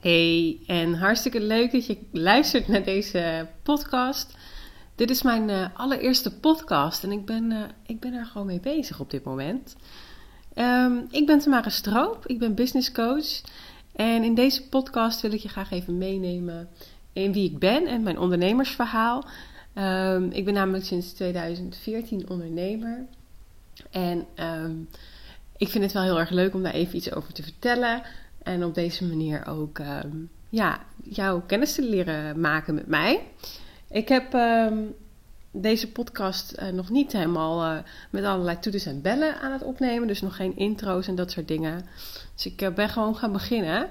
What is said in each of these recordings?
Hey, en hartstikke leuk dat je luistert naar deze podcast. Dit is mijn uh, allereerste podcast en ik ben, uh, ik ben er gewoon mee bezig op dit moment. Um, ik ben Tamara Stroop, ik ben business coach. En in deze podcast wil ik je graag even meenemen in wie ik ben en mijn ondernemersverhaal. Um, ik ben namelijk sinds 2014 ondernemer. En um, ik vind het wel heel erg leuk om daar even iets over te vertellen. En op deze manier ook um, ja, jouw kennis te leren maken met mij. Ik heb um, deze podcast uh, nog niet helemaal uh, met allerlei toeters en bellen aan het opnemen. Dus nog geen intro's en dat soort dingen. Dus ik uh, ben gewoon gaan beginnen.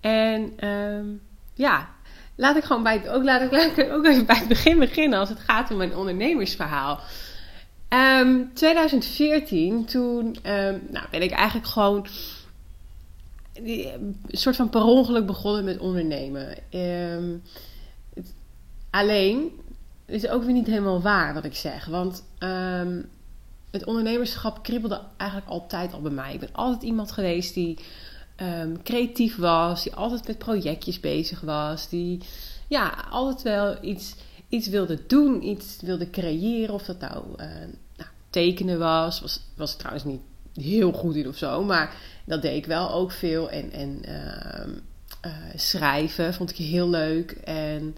En um, ja, laat ik gewoon bij het, ook, laat ik, ook even bij het begin beginnen als het gaat om mijn ondernemersverhaal. Um, 2014, toen nou, ben ik eigenlijk gewoon een soort van per ongeluk begonnen met ondernemen. Um, het, alleen is ook weer niet helemaal waar wat ik zeg. Want um, het ondernemerschap kriebelde eigenlijk altijd al bij mij. Ik ben altijd iemand geweest die um, creatief was, die altijd met projectjes bezig was, die ja, altijd wel iets, iets wilde doen, iets wilde creëren. Of dat nou, uh, nou tekenen was, was, was trouwens niet heel goed in of zo, maar dat deed ik wel ook veel. En, en uh, uh, schrijven vond ik heel leuk. En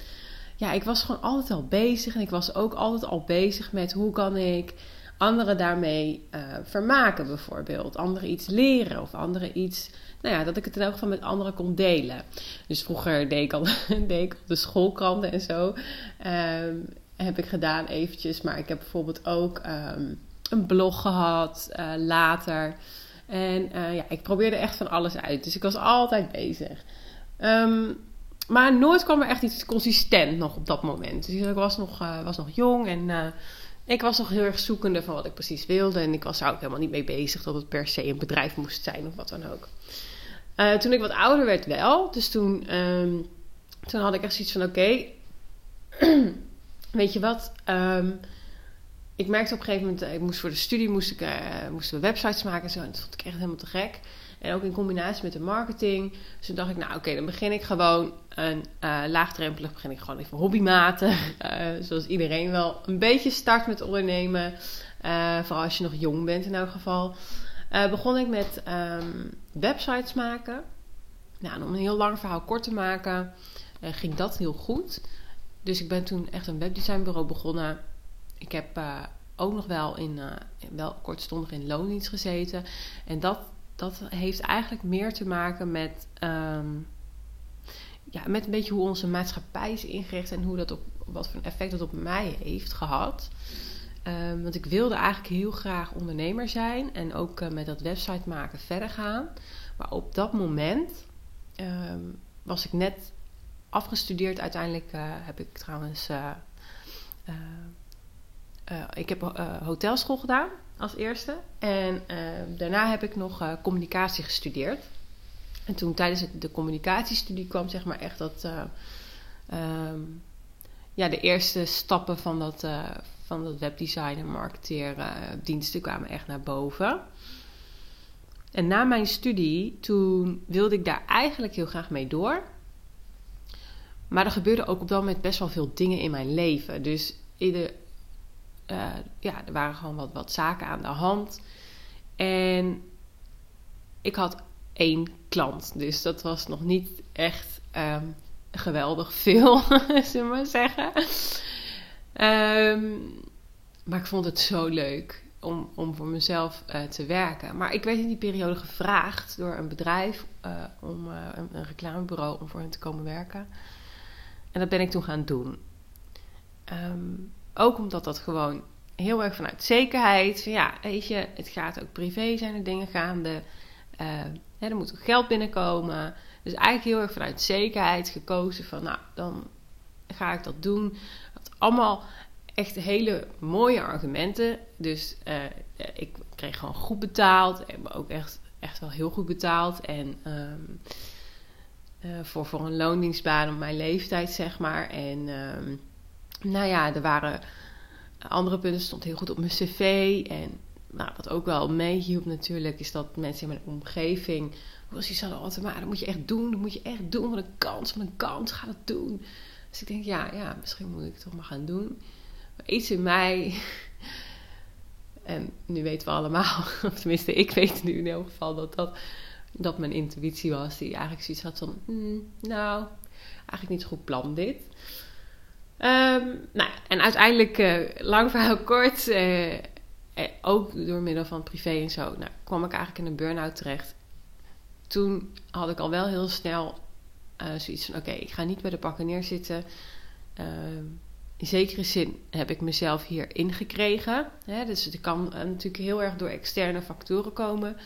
ja, ik was gewoon altijd al bezig. En ik was ook altijd al bezig met hoe kan ik anderen daarmee uh, vermaken, bijvoorbeeld. Anderen iets leren of anderen iets. Nou ja, dat ik het in elk geval met anderen kon delen. Dus vroeger deed ik al, deed ik de schoolkranten en zo. Um, heb ik gedaan eventjes. Maar ik heb bijvoorbeeld ook um, een blog gehad uh, later. En uh, ja, ik probeerde echt van alles uit. Dus ik was altijd bezig. Um, maar nooit kwam er echt iets consistent nog op dat moment. Dus ik was nog, uh, was nog jong en ik was nog heel erg zoekende van wat ik precies wilde. En ik was er ook helemaal niet mee bezig dat het per se een bedrijf moest zijn of wat dan ook. Toen ik wat ouder werd wel. Dus toen, um, toen had ik echt zoiets van oké, weet je wat... Um, ik merkte op een gegeven moment, ik moest voor de studie moest ik, uh, moesten we websites maken en zo. En dat vond ik echt helemaal te gek. En ook in combinatie met de marketing. Dus toen dacht ik, nou oké, dan begin ik gewoon een uh, laagdrempelig, begin ik gewoon even hobbymatig. Uh, zoals iedereen wel een beetje start met ondernemen. Vooral als je nog jong bent in elk geval. begon ik met um, websites maken. Nou, om een heel lang verhaal kort te maken, ging dat heel goed. Dus ik ben toen echt een webdesignbureau begonnen. Ik heb ook nog wel in, wel kortstondig in loondienst gezeten. En dat dat heeft eigenlijk meer te maken met, um, ja, met een beetje hoe onze maatschappij is ingericht en hoe dat op, wat voor effect dat op mij heeft gehad. Um, want ik wilde eigenlijk heel graag ondernemer zijn en ook uh, met dat website maken verder gaan. Maar op dat moment um, was ik net afgestudeerd. Uiteindelijk heb ik trouwens. Ik heb hotelschool gedaan als eerste. En uh, daarna heb ik nog communicatie gestudeerd. En toen tijdens de communicatiestudie kwam zeg maar echt dat... Um, ja, de eerste stappen van dat, van dat webdesign en marketeren diensten kwamen echt naar boven. En na mijn studie, toen wilde ik daar eigenlijk heel graag mee door. Maar er gebeurde ook op dat moment best wel veel dingen in mijn leven. Dus in de, uh, ja, er waren gewoon wat, wat zaken aan de hand. En ik had één klant. Dus dat was nog niet echt um, geweldig veel, zullen we maar zeggen. Um, maar ik vond het zo leuk om, om voor mezelf uh, te werken. Maar ik werd in die periode gevraagd door een bedrijf, uh, om, een, reclamebureau, om voor hen te komen werken. En dat ben ik toen gaan doen. Um, ook omdat dat gewoon heel erg vanuit zekerheid. Ja, weet je, het gaat ook privé zijn er dingen gaande. Hè, er moet ook geld binnenkomen. Dus eigenlijk heel erg vanuit zekerheid gekozen van, nou, dan ga ik dat doen. Dat allemaal echt hele mooie argumenten. Dus uh, ik kreeg gewoon goed betaald. Ik ook echt, echt wel heel goed betaald. En um, uh, voor, voor een loondienstbaan op mijn leeftijd, zeg maar. En um, nou ja, er waren andere punten stond heel goed op mijn cv. En nou, wat ook wel meehielp natuurlijk, is dat mensen in mijn omgeving was die hadden altijd, maar dat moet je echt doen, dat moet je echt doen, wat een kans, wat een kans, ga dat doen. Dus ik denk, ja, ja, misschien moet ik het toch maar gaan doen. Maar iets in mij, en nu weten we allemaal, of tenminste ik weet nu in elk geval dat dat, dat mijn intuïtie was, die eigenlijk zoiets had van, hmm, nou, eigenlijk niet goed plan dit. Um, nou, en uiteindelijk, uh, lang verhaal kort, uh, ook door middel van privé en zo, nou, kwam ik eigenlijk in een burn-out terecht. Toen had ik al wel heel snel uh, zoiets van: oké, ik ga niet bij de pakken neerzitten. Ehm, in zekere zin heb ik mezelf hier ingekregen. Hè? Dus het kan natuurlijk heel erg door externe factoren komen.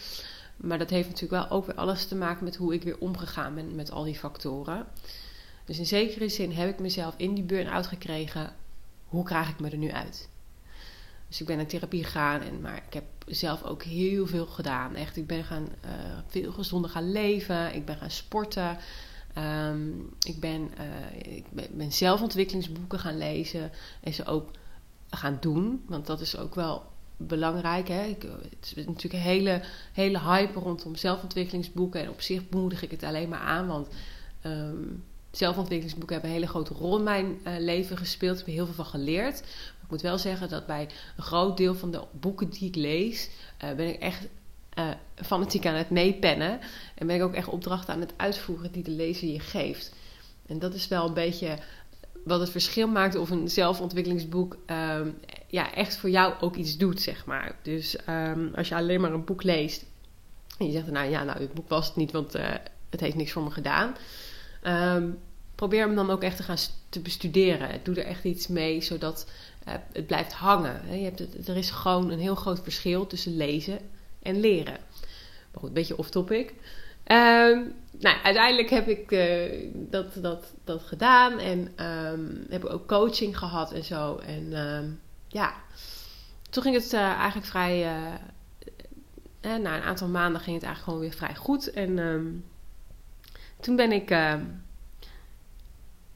Maar dat heeft natuurlijk wel ook weer alles te maken met hoe ik weer omgegaan ben met al die factoren. Dus in zekere zin heb ik mezelf in die burn-out gekregen. Hoe krijg ik me er nu uit? Dus ik ben naar therapie gegaan, en, maar ik heb zelf ook heel veel gedaan. Echt, ik ben gaan uh, veel gezonder gaan leven. Ik ben gaan sporten. Um, ik, ben, uh, ik ben zelfontwikkelingsboeken gaan lezen en ze ook gaan doen. Want dat is ook wel belangrijk. Hè? Ik, het is natuurlijk een hele, hele hype rondom zelfontwikkelingsboeken. En op zich moedig ik het alleen maar aan. Want um, zelfontwikkelingsboeken hebben een hele grote rol in mijn uh, leven gespeeld. Ik heb er heel veel van geleerd. Maar ik moet wel zeggen dat bij een groot deel van de boeken die ik lees, uh, ben ik echt uh, fanatiek aan het meepennen. En ben ik ook echt opdrachten aan het uitvoeren die de lezer je geeft. En dat is wel een beetje wat het verschil maakt of een zelfontwikkelingsboek um, ja, echt voor jou ook iets doet, zeg maar. Dus um, als je alleen maar een boek leest en je zegt, nou ja, nou, het boek was het niet, want het heeft niks voor me gedaan. Um, probeer hem dan ook echt te gaan te bestuderen. Doe er echt iets mee, zodat uh, het blijft hangen. Je hebt er is gewoon een heel groot verschil tussen lezen en leren. Maar goed, een beetje off-topic. Um, nou, uiteindelijk heb ik uh, dat, dat, dat gedaan en um, heb ook coaching gehad en zo. En ja, toen ging het uh, eigenlijk vrij. Uh, na een aantal maanden ging het eigenlijk gewoon weer vrij goed. En toen ben ik.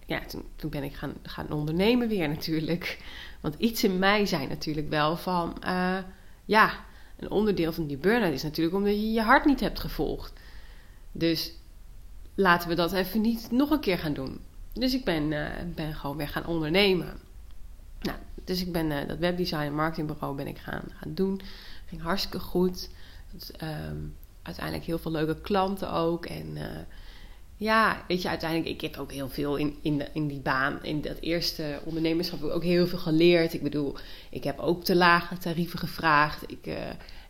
ja, toen, ben ik gaan, gaan ondernemen weer natuurlijk. Want iets in mij zei natuurlijk wel van. ja, een onderdeel van die burn-out is natuurlijk omdat je je hart niet hebt gevolgd. Dus laten we dat even niet nog een keer gaan doen. Dus ik ben, uh, ben gewoon weer gaan ondernemen. Nou, dus ik ben uh, dat webdesign en marketingbureau ben ik gaan, gaan doen. Ging hartstikke goed. Um, uiteindelijk heel veel leuke klanten ook. En ja, weet je, uiteindelijk, ik heb ook heel veel in, in, in die baan, in dat eerste ondernemerschap, ook heel veel geleerd. Ik bedoel, ik heb ook te lage tarieven gevraagd. Ik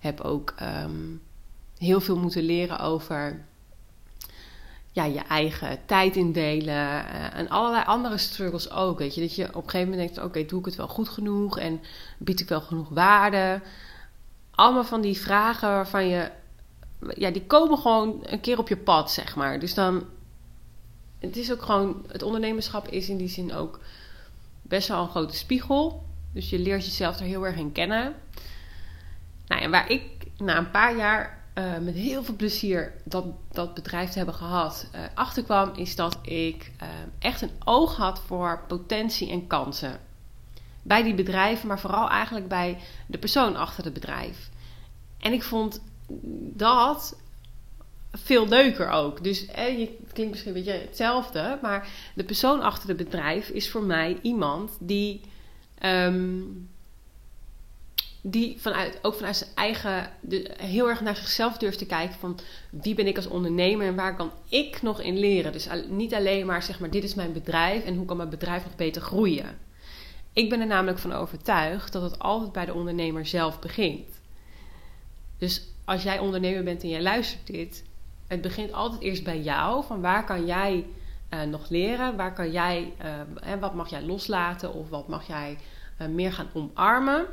heb ook um, heel veel moeten leren over ja, je eigen tijd indelen uh, en allerlei andere struggles ook. Weet je, dat je op een gegeven moment denkt: oké, doe ik het wel goed genoeg en bied ik wel genoeg waarde? Allemaal van die vragen waarvan je, ja, die komen gewoon een keer op je pad, zeg maar. Dus dan, het is ook gewoon, het ondernemerschap is in die zin ook best wel een grote spiegel. Dus je leert jezelf er heel erg in kennen. Nou, en waar ik na een paar jaar uh, met heel veel plezier dat, dat bedrijf te hebben gehad, uh, achterkwam, is dat ik uh, echt een oog had voor potentie en kansen. Bij die bedrijven, maar vooral eigenlijk bij de persoon achter het bedrijf. En ik vond dat veel leuker ook. Dus eh, je, klinkt misschien een beetje hetzelfde, maar de persoon achter het bedrijf is voor mij iemand die. Um, die vanuit, ook vanuit zijn eigen, heel erg naar zichzelf durft te kijken van wie ben ik als ondernemer en waar kan ik nog in leren. Dus niet alleen maar zeg maar dit is mijn bedrijf en hoe kan mijn bedrijf nog beter groeien. Ik ben er namelijk van overtuigd dat het altijd bij de ondernemer zelf begint. Dus als jij ondernemer bent en jij luistert dit, het begint altijd eerst bij jou. Van waar kan jij uh, nog leren? Waar kan jij, uh, wat mag jij loslaten of wat mag jij uh, meer gaan omarmen?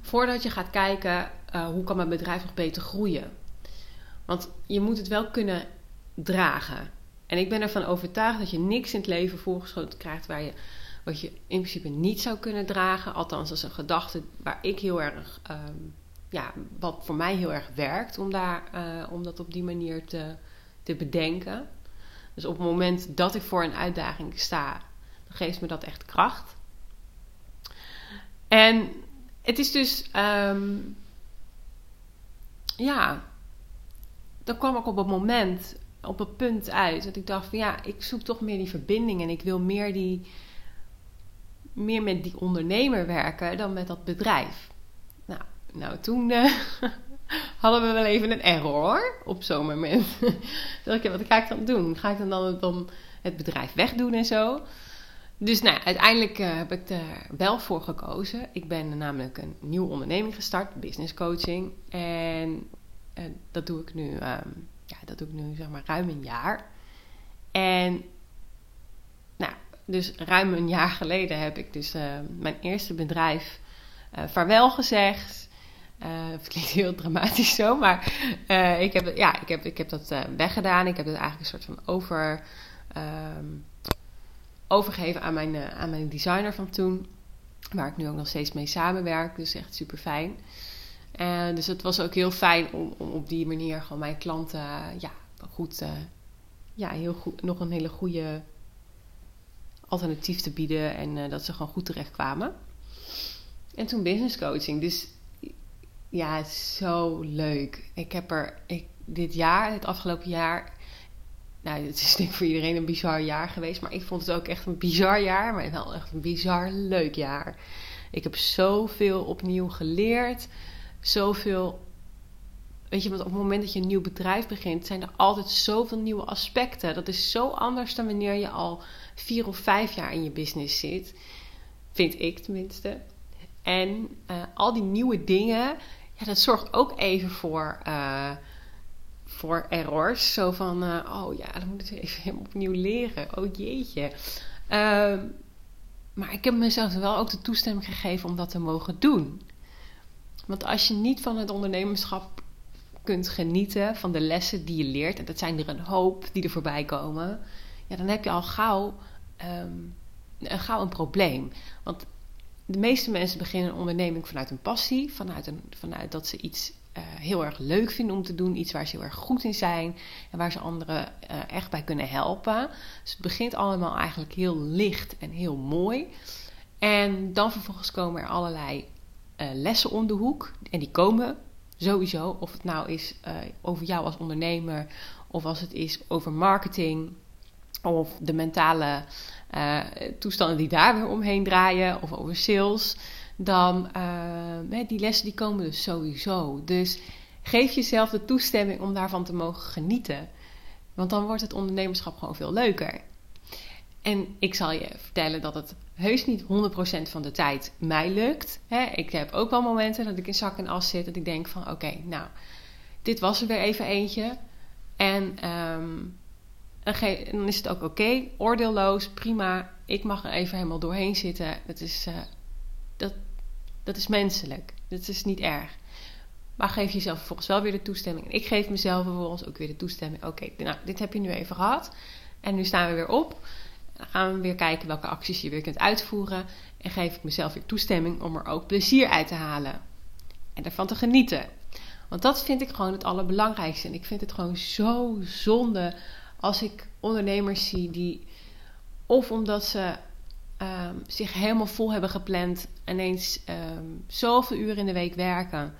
Voordat je gaat kijken hoe kan mijn bedrijf nog beter groeien. Want je moet het wel kunnen dragen. En ik ben ervan overtuigd dat je niks in het leven voorgeschoten krijgt waar je, wat je in principe niet zou kunnen dragen. Althans, dat is een gedachte waar ik heel erg, um, ja, wat voor mij heel erg werkt om, daar, uh, om dat op die manier te, te bedenken. Dus op het moment dat ik voor een uitdaging sta, dan geeft me dat echt kracht. En het is dus, um, ja, dan kwam ik op het moment, op het punt uit dat ik dacht van ja, ik zoek toch meer die verbinding en ik wil meer, die, meer met die ondernemer werken dan met dat bedrijf. Nou, toen uh, hadden we wel even een error op zo'n moment. dacht ik, wat ga ik dan doen? Ga ik dan, dan, dan het bedrijf wegdoen en zo? Dus nou, uiteindelijk uh, heb ik er wel voor gekozen. Ik ben namelijk een nieuwe onderneming gestart, business coaching. En uh, dat doe ik nu, um, ja, dat doe ik nu zeg maar ruim een jaar. En nou, dus ruim een jaar geleden heb ik dus mijn eerste bedrijf vaarwel gezegd. Het klinkt heel dramatisch zo, maar ik, heb, ja, ik, heb, ik heb dat weggedaan. Ik heb het eigenlijk een soort van over. Um, overgeven aan mijn, uh, aan mijn designer van toen. Waar ik nu ook nog steeds mee samenwerk. Dus echt super fijn. Dus het was ook heel fijn om, op die manier gewoon mijn klanten ja, goed, uh, ja, heel goed, nog een hele goede alternatief te bieden. En uh, dat ze gewoon goed terecht kwamen. En toen business coaching. Dus ja, zo leuk. Ik heb er ik, dit jaar, het afgelopen jaar, nou, het is ik voor iedereen een bizar jaar geweest. Maar ik vond het ook echt een bizar jaar. Maar wel echt een bizar leuk jaar. Ik heb zoveel opnieuw geleerd. Zoveel. Weet je, want op het moment dat je een nieuw bedrijf begint, zijn er altijd zoveel nieuwe aspecten. Dat is zo anders dan wanneer je al vier of vijf jaar in je business zit. Vind ik tenminste. En uh, al die nieuwe dingen, ja, dat zorgt ook even voor. Uh, voor errors. Zo van, uh, oh ja, dan moet ik even opnieuw leren. Oh jeetje. Uh, maar ik heb mezelf wel ook de toestemming gegeven om dat te mogen doen. Want als je niet van het ondernemerschap kunt genieten, van de lessen die je leert, en dat zijn er een hoop die er voorbij komen, ja, dan heb je al gauw, um, gauw een probleem. Want de meeste mensen beginnen een onderneming vanuit een passie, vanuit, een, vanuit dat ze iets uh, heel erg leuk vinden om te doen. Iets waar ze heel erg goed in zijn. En waar ze anderen uh, echt bij kunnen helpen. Dus het begint allemaal eigenlijk heel licht en heel mooi. En dan vervolgens komen er allerlei uh, lessen om de hoek. En die komen sowieso. Of het nou is over jou als ondernemer. Of als het is over marketing. Of de mentale toestanden die daar weer omheen draaien. Of over sales dan uh, die lessen die komen dus sowieso. Dus geef jezelf de toestemming om daarvan te mogen genieten. Want dan wordt het ondernemerschap gewoon veel leuker. En ik zal je vertellen dat het heus niet 100% van de tijd mij lukt. ik heb ook wel momenten dat ik in zak en as zit. Dat ik denk van oké, nou, dit was er weer even eentje. En um, dan is het ook oké, oordeelloos, prima. Ik mag er even helemaal doorheen zitten. Het is, uh, dat, dat is menselijk. Dat is niet erg. Maar geef jezelf vervolgens wel weer de toestemming. En ik geef mezelf vervolgens ook weer de toestemming. Oké, nou, dit heb je nu even gehad. En nu staan we weer op. Dan gaan we weer kijken welke acties je weer kunt uitvoeren. En geef ik mezelf weer toestemming om er ook plezier uit te halen. En ervan te genieten. Want dat vind ik gewoon het allerbelangrijkste. En ik vind het gewoon zo zonde als ik ondernemers zie die, of omdat ze um, zich helemaal vol hebben gepland. Ineens um, zoveel uren in de week werken.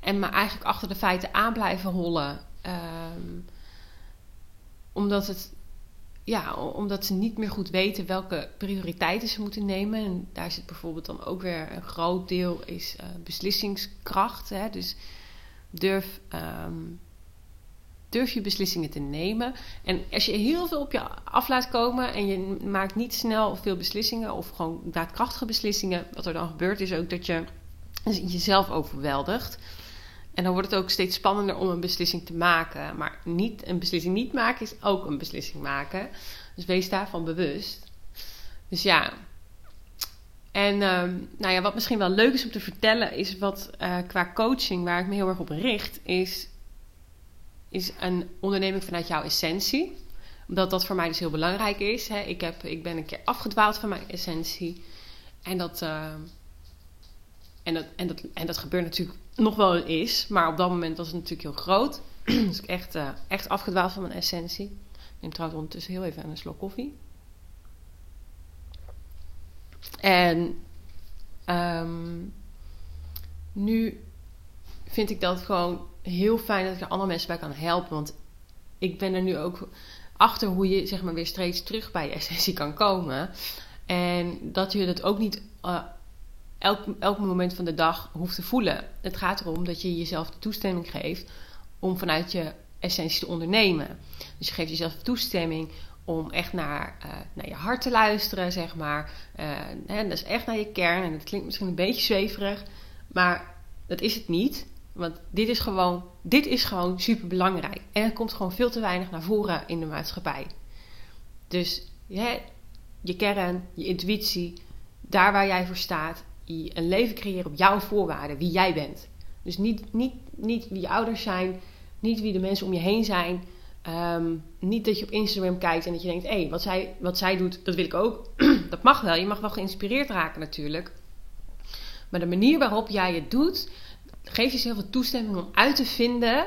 En maar eigenlijk achter de feiten aan blijven hollen. Um, omdat, het, ja, omdat ze niet meer goed weten welke prioriteiten ze moeten nemen. En daar zit bijvoorbeeld dan ook weer een groot deel is uh, beslissingskracht. Hè? Dus durf durf je beslissingen te nemen. En als je heel veel op je af laat komen en je maakt niet snel veel beslissingen of gewoon daadkrachtige beslissingen, wat er dan gebeurt is ook dat je jezelf overweldigt. En dan wordt het ook steeds spannender om een beslissing te maken. Maar niet, een beslissing niet maken is ook een beslissing maken. Dus wees daarvan bewust. Dus ja. En um, nou ja, wat misschien wel leuk is om te vertellen, is wat uh, qua coaching, waar ik me heel erg op richt, is is een onderneming vanuit jouw essentie. Omdat dat voor mij dus heel belangrijk is. Hè. Ik, heb, ik ben een keer afgedwaald van mijn essentie. En dat, uh, en, dat, en, dat, gebeurt natuurlijk nog wel eens. Maar op dat moment was het natuurlijk heel groot. dus ik echt, uh, echt afgedwaald van mijn essentie. Ik neem trouwens ondertussen heel even een slok koffie. En um, nu vind ik dat gewoon heel fijn dat ik er andere mensen bij kan helpen. Want ik ben er nu ook achter hoe je zeg maar weer steeds terug bij je essentie kan komen. En dat je dat ook niet uh, elk, elk moment van de dag hoeft te voelen. Het gaat erom dat je jezelf de toestemming geeft om vanuit je essentie te ondernemen. Dus je geeft jezelf toestemming om echt naar, uh, naar je hart te luisteren, zeg maar. Uh, hè, dat is echt naar je kern. En dat klinkt misschien een beetje zweverig, maar dat is het niet. Want dit is gewoon, dit is gewoon super belangrijk. En het komt gewoon veel te weinig naar voren in de maatschappij. Dus je kern, je intuïtie, daar waar jij voor staat, een leven creëren op jouw voorwaarden, wie jij bent. Dus niet, niet, niet wie je ouders zijn, niet wie de mensen om je heen zijn. Ehm, niet dat je op Instagram kijkt en dat je denkt: hé, hey, wat, zij, wat zij doet, dat wil ik ook. dat mag wel. Je mag wel geïnspireerd raken, natuurlijk. Maar de manier waarop jij het doet, geeft jezelf de toestemming om uit te vinden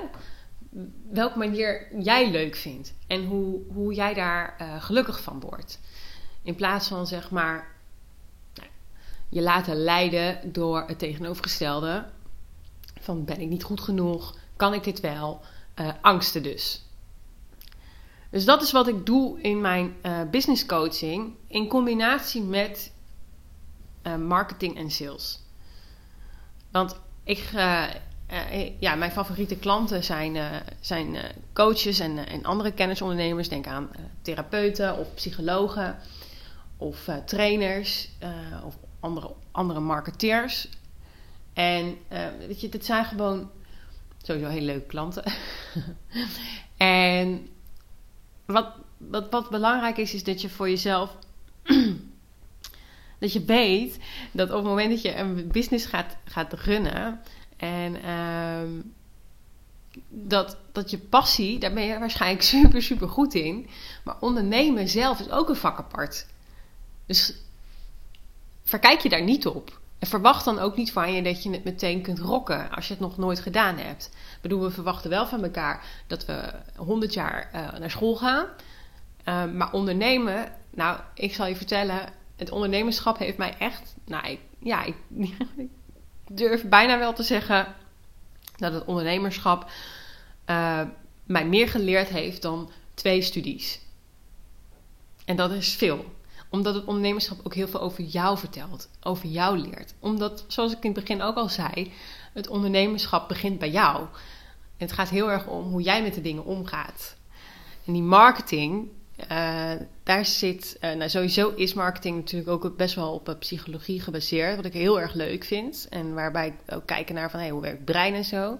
welke manier jij leuk vindt en hoe, hoe jij daar uh, gelukkig van wordt. In plaats van zeg maar nou, je laten leiden door het tegenovergestelde van ben ik niet goed genoeg, kan ik dit wel, uh, angsten dus. Dus dat is wat ik doe in mijn uh, business coaching in combinatie met marketing en sales. Want ik, uh, ja, mijn favoriete klanten zijn, zijn coaches en, en andere kennisondernemers. Denk aan therapeuten of psychologen of trainers of andere, andere marketeers. En weet je, zijn gewoon sowieso hele leuke klanten. en wat, wat, wat belangrijk is, is dat je voor jezelf. dat je weet dat op het moment dat je een business gaat, gaat runnen. En ehm, dat, dat je passie, daar ben je waarschijnlijk super, super goed in. Maar ondernemen zelf is ook een vak apart. Dus verkijk je daar niet op. En verwacht dan ook niet van je dat je het meteen kunt rocken als je het nog nooit gedaan hebt. Ik bedoel, we verwachten wel van elkaar dat we 100 jaar uh, naar school gaan. Uh, maar ondernemen, nou, ik zal je vertellen, het ondernemerschap heeft mij echt, nou, ik, ja, ik, durf bijna wel te zeggen dat het ondernemerschap uh, mij meer geleerd heeft dan twee studies. En dat is veel omdat het ondernemerschap ook heel veel over jou vertelt, over jou leert. Omdat, zoals ik in het begin ook al zei, het ondernemerschap begint bij jou. En het gaat heel erg om hoe jij met de dingen omgaat. En die marketing, uh, daar zit, uh, nou sowieso is marketing natuurlijk ook best wel op psychologie gebaseerd, wat ik heel erg leuk vind. En waarbij ik ook kijken naar van hey, hoe werkt brein en zo.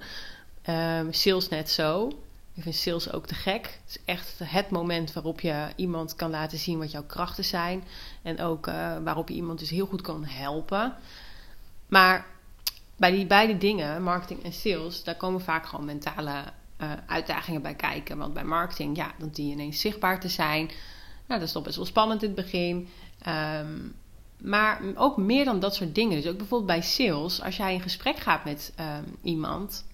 Um, sales net zo. Ik vind sales ook te gek. Het is echt het moment waarop je iemand kan laten zien wat jouw krachten zijn. En ook waarop je iemand dus heel goed kan helpen. Maar bij die beide dingen, marketing en sales, daar komen vaak gewoon mentale uh, uitdagingen bij kijken. Want bij marketing, ja, dan die ineens zichtbaar te zijn. Nou, dat is toch best wel spannend in het begin. Um, maar ook meer dan dat soort dingen. Dus ook bijvoorbeeld bij sales, als jij in gesprek gaat met um, iemand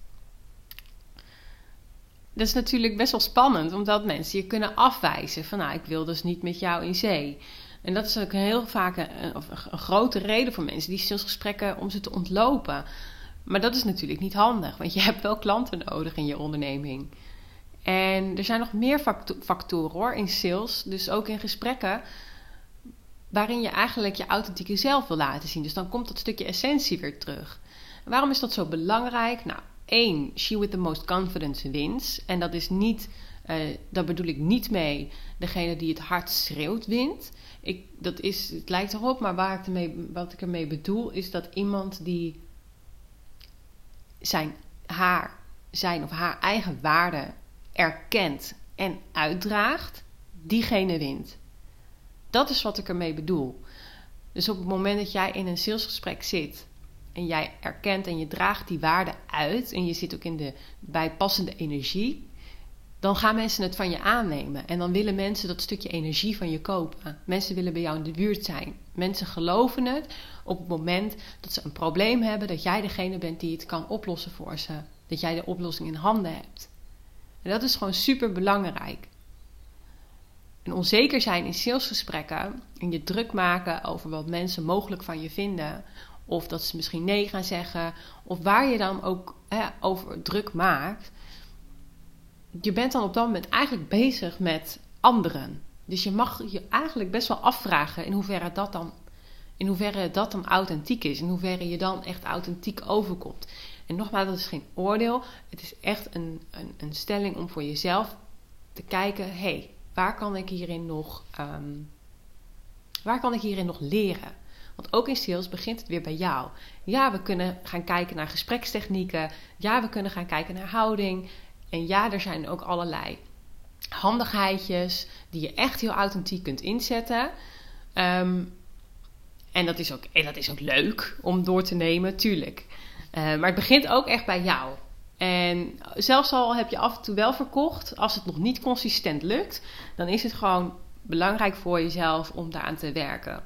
dat is natuurlijk best wel spannend, omdat mensen je kunnen afwijzen van nou, ik wil dus niet met jou in zee. En dat is ook heel vaak een, een grote reden voor mensen die salesgesprekken om ze te ontlopen. Maar dat is natuurlijk niet handig, want je hebt wel klanten nodig in je onderneming. En er zijn nog meer factoren hoor in sales, dus ook in gesprekken, waarin je eigenlijk je authentieke zelf wil laten zien. Dus dan komt dat stukje essentie weer terug. waarom is dat zo belangrijk? Nou, één, she with the most confidence wins. En dat is niet, uh, daar bedoel ik niet mee degene die het hard schreeuwt wint. Ik, dat is, het lijkt erop, maar waar ik ermee, wat ik ermee bedoel is dat iemand die zijn, haar, zijn of haar eigen waarde erkent en uitdraagt, diegene wint. Dat is wat ik ermee bedoel. Dus op het moment dat jij in een salesgesprek zit en jij erkent en je draagt die waarde uit en je zit ook in de bijpassende energie, dan gaan mensen het van je aannemen. En dan willen mensen dat stukje energie van je kopen. Mensen willen bij jou in de buurt zijn. Mensen geloven het op het moment dat ze een probleem hebben, dat jij degene bent die het kan oplossen voor ze. Dat jij de oplossing in handen hebt. En dat is gewoon super belangrijk. En onzeker zijn in salesgesprekken en je druk maken over wat mensen mogelijk van je vinden, of dat ze misschien nee gaan zeggen, of waar je dan ook hè, over druk maakt, je bent dan op dat moment eigenlijk bezig met anderen. Dus je mag je eigenlijk best wel afvragen in hoeverre dat dan, in hoeverre dat dan authentiek is, in hoeverre je dan echt authentiek overkomt. En nogmaals, dat is geen oordeel, het is echt een, een, een stelling om voor jezelf te kijken: hé, hey, waar kan ik hierin nog, ehm, waar kan ik hierin nog leren? Want ook in sales begint het weer bij jou. Ja, we kunnen gaan kijken naar gesprekstechnieken. Ja, we kunnen gaan kijken naar houding. En ja, er zijn ook allerlei handigheidjes die je echt heel authentiek kunt inzetten. Ehm, en, dat is ook, en dat is ook leuk om door te nemen, tuurlijk. Uh, maar het begint ook echt bij jou. En zelfs al heb je af en toe wel verkocht, als het nog niet consistent lukt, dan is het gewoon belangrijk voor jezelf om daaraan te werken.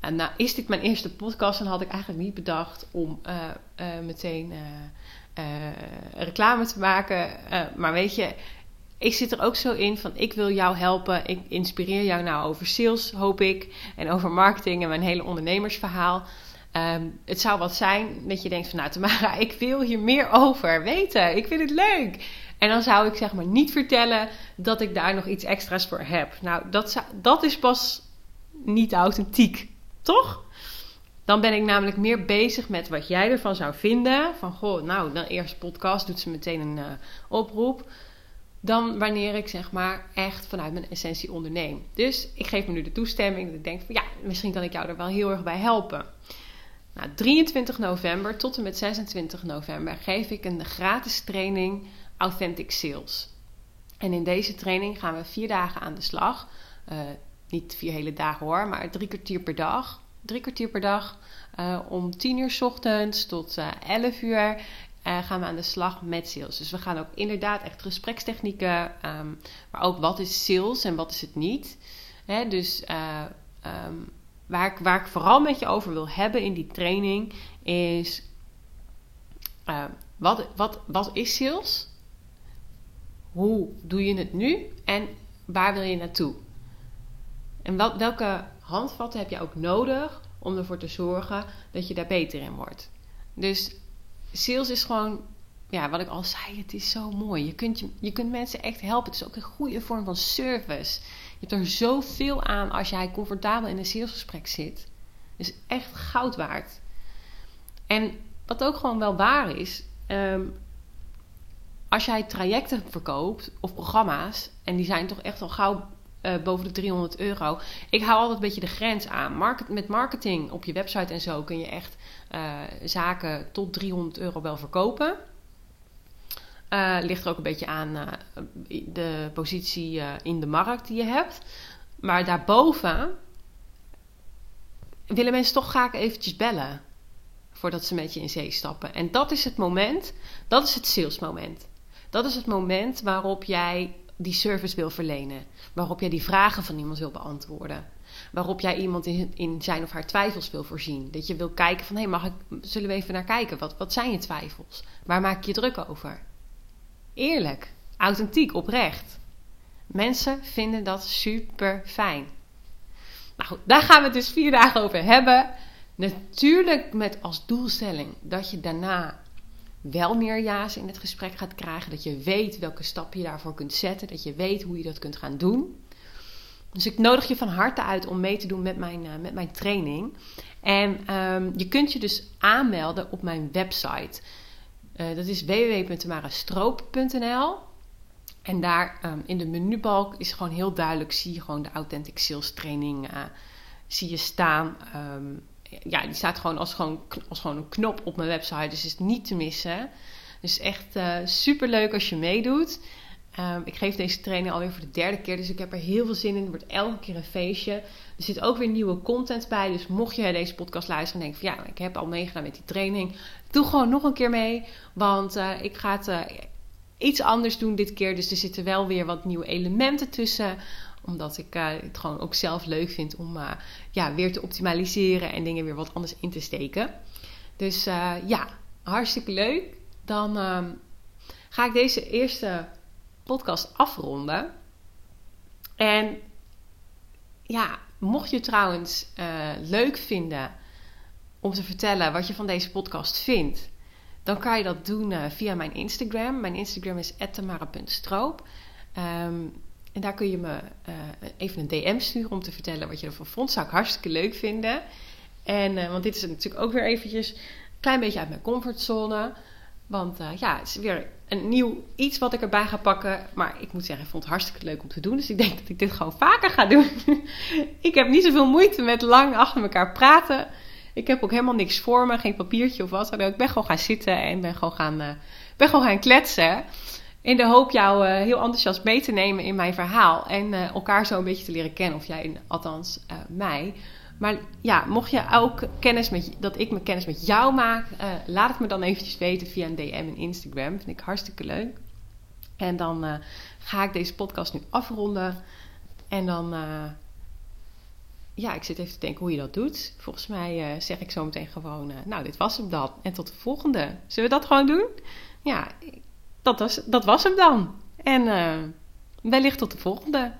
En nou is dit mijn eerste podcast en had ik eigenlijk niet bedacht om uh, uh, meteen reclame te maken. maar weet je, ik zit er ook zo in van ik wil jou helpen. Ik inspireer jou nou over sales, hoop ik. En over marketing en mijn hele ondernemersverhaal. Um, het zou wat zijn dat je denkt van nou Tamara, ik wil hier meer over weten. Ik vind het leuk. En dan zou ik zeg maar niet vertellen dat ik daar nog iets extra's voor heb. Nou, dat, dat is pas niet authentiek, toch? Dan ben ik namelijk meer bezig met wat jij ervan zou vinden. Van goh, nou, dan eerst podcast doet ze meteen een uh, oproep dan wanneer ik zeg maar echt vanuit mijn essentie onderneem. Dus ik geef me nu de toestemming dat ik denk van ja, misschien kan ik jou er wel heel erg bij helpen. Nou, 23 november tot en met 26 november geef ik een gratis training Authentic Sales. En in deze training gaan we vier dagen aan de slag. Uh, niet vier hele dagen hoor, maar drie kwartier per dag. Drie kwartier per dag uh, om 10 uur s ochtends tot uh, eh, 11 uur uh, gaan we aan de slag met sales. Dus we gaan ook inderdaad echt gesprekstechnieken, um, maar ook wat is sales en wat is het niet. Hè, dus um, waar, ik, waar ik vooral met je over wil hebben in die training is: wat, wat, wat is sales? Hoe doe je het nu en waar wil je naartoe? En welke handvatten heb je ook nodig om ervoor te zorgen dat je daar beter in wordt? Dus sales is gewoon, ja, wat ik al zei, het is zo mooi. Je kunt, je, je kunt mensen echt helpen. Het is ook een goede vorm van service. Je hebt er zoveel aan als jij comfortabel in een salesgesprek zit. Het is echt goud waard. En wat ook gewoon wel waar is, um, als jij trajecten verkoopt of programma's, en die zijn toch echt al gauw uh, boven de 300 euro. Ik hou altijd een beetje de grens aan. Market, met marketing op je website en zo kun je echt uh, zaken tot 300 euro wel verkopen. Uh, ligt er ook een beetje aan de positie in de markt die je hebt. Maar daarboven willen mensen toch graag eventjes bellen. Voordat ze met je in zee stappen. En dat is het moment, dat is het salesmoment. Dat is het moment waarop jij die service wil verlenen. Waarop jij die vragen van iemand wil beantwoorden. Waarop jij iemand in, in zijn of haar twijfels wil voorzien. Dat je wil kijken van, hé, mag ik, zullen we even naar kijken? Wat, wat zijn je twijfels? Waar maak je druk over? Eerlijk, authentiek, oprecht. Mensen vinden dat super fijn. Nou daar gaan we het dus vier dagen over hebben. Natuurlijk met als doelstelling dat je daarna wel meer ja's in het gesprek gaat krijgen. Dat je weet welke stappen je daarvoor kunt zetten. Dat je weet hoe je dat kunt gaan doen. Dus ik nodig je van harte uit om mee te doen met mijn, uh, met mijn training. En um, je kunt je dus aanmelden op mijn website. Uh, dat is www.tamarastroop.nl. En daar um, in de menubalk is gewoon heel duidelijk, zie je gewoon de Authentic Sales Training uh, zie je staan. Um, ja, die staat gewoon als, gewoon als gewoon een knop op mijn website. Dus is niet te missen. Dus echt uh, super leuk als je meedoet. Um, ik geef deze training alweer voor de derde keer. Dus ik heb er heel veel zin in. Het wordt elke keer een feestje. Er zit ook weer nieuwe content bij. Dus mocht je deze podcast luisteren en denken van ja, ik heb al meegedaan met die training. Doe gewoon nog een keer mee. Want uh, ik ga het uh, iets anders doen dit keer. Dus er zitten wel weer wat nieuwe elementen tussen omdat ik uh, het gewoon ook zelf leuk vind om uh, ja, weer te optimaliseren en dingen weer wat anders in te steken. Dus uh, ja, hartstikke leuk. Dan ehm, ga ik deze eerste podcast afronden. En ja, mocht je trouwens leuk vinden om te vertellen wat je van deze podcast vindt, dan kan je dat doen via mijn Instagram. Mijn Instagram is @tamara.stroop. en daar kun je me uh, even een DM sturen om te vertellen wat je ervan vond. Zou ik hartstikke leuk vinden. En, uh, want dit is natuurlijk ook weer eventjes een klein beetje uit mijn comfortzone. Want uh, ja, het is weer een nieuw iets wat ik erbij ga pakken. Maar ik moet zeggen, ik vond het hartstikke leuk om te doen. Dus ik denk dat ik dit gewoon vaker ga doen. ik heb niet zoveel moeite met lang achter elkaar praten. Ik heb ook helemaal niks voor me, geen papiertje of wat. Ik ben gewoon gaan zitten en ben gewoon gaan, ben gewoon gaan kletsen. In de hoop jou uh, heel enthousiast mee te nemen in mijn verhaal. En uh, elkaar zo een beetje te leren kennen. Of jij, althans, uh, mij. Maar ja, mocht je ook kennis met, dat ik mijn kennis met jou maak. laat het me dan eventjes weten via een DM en Instagram. Vind ik hartstikke leuk. En dan ga ik deze podcast nu afronden. En dan... ja, ik zit even te denken hoe je dat doet. Volgens mij zeg ik zo meteen gewoon... nou, dit was hem dan. En tot de volgende. Zullen we dat gewoon doen? Ja, dat was, dat was hem dan. En uh, wellicht tot de volgende.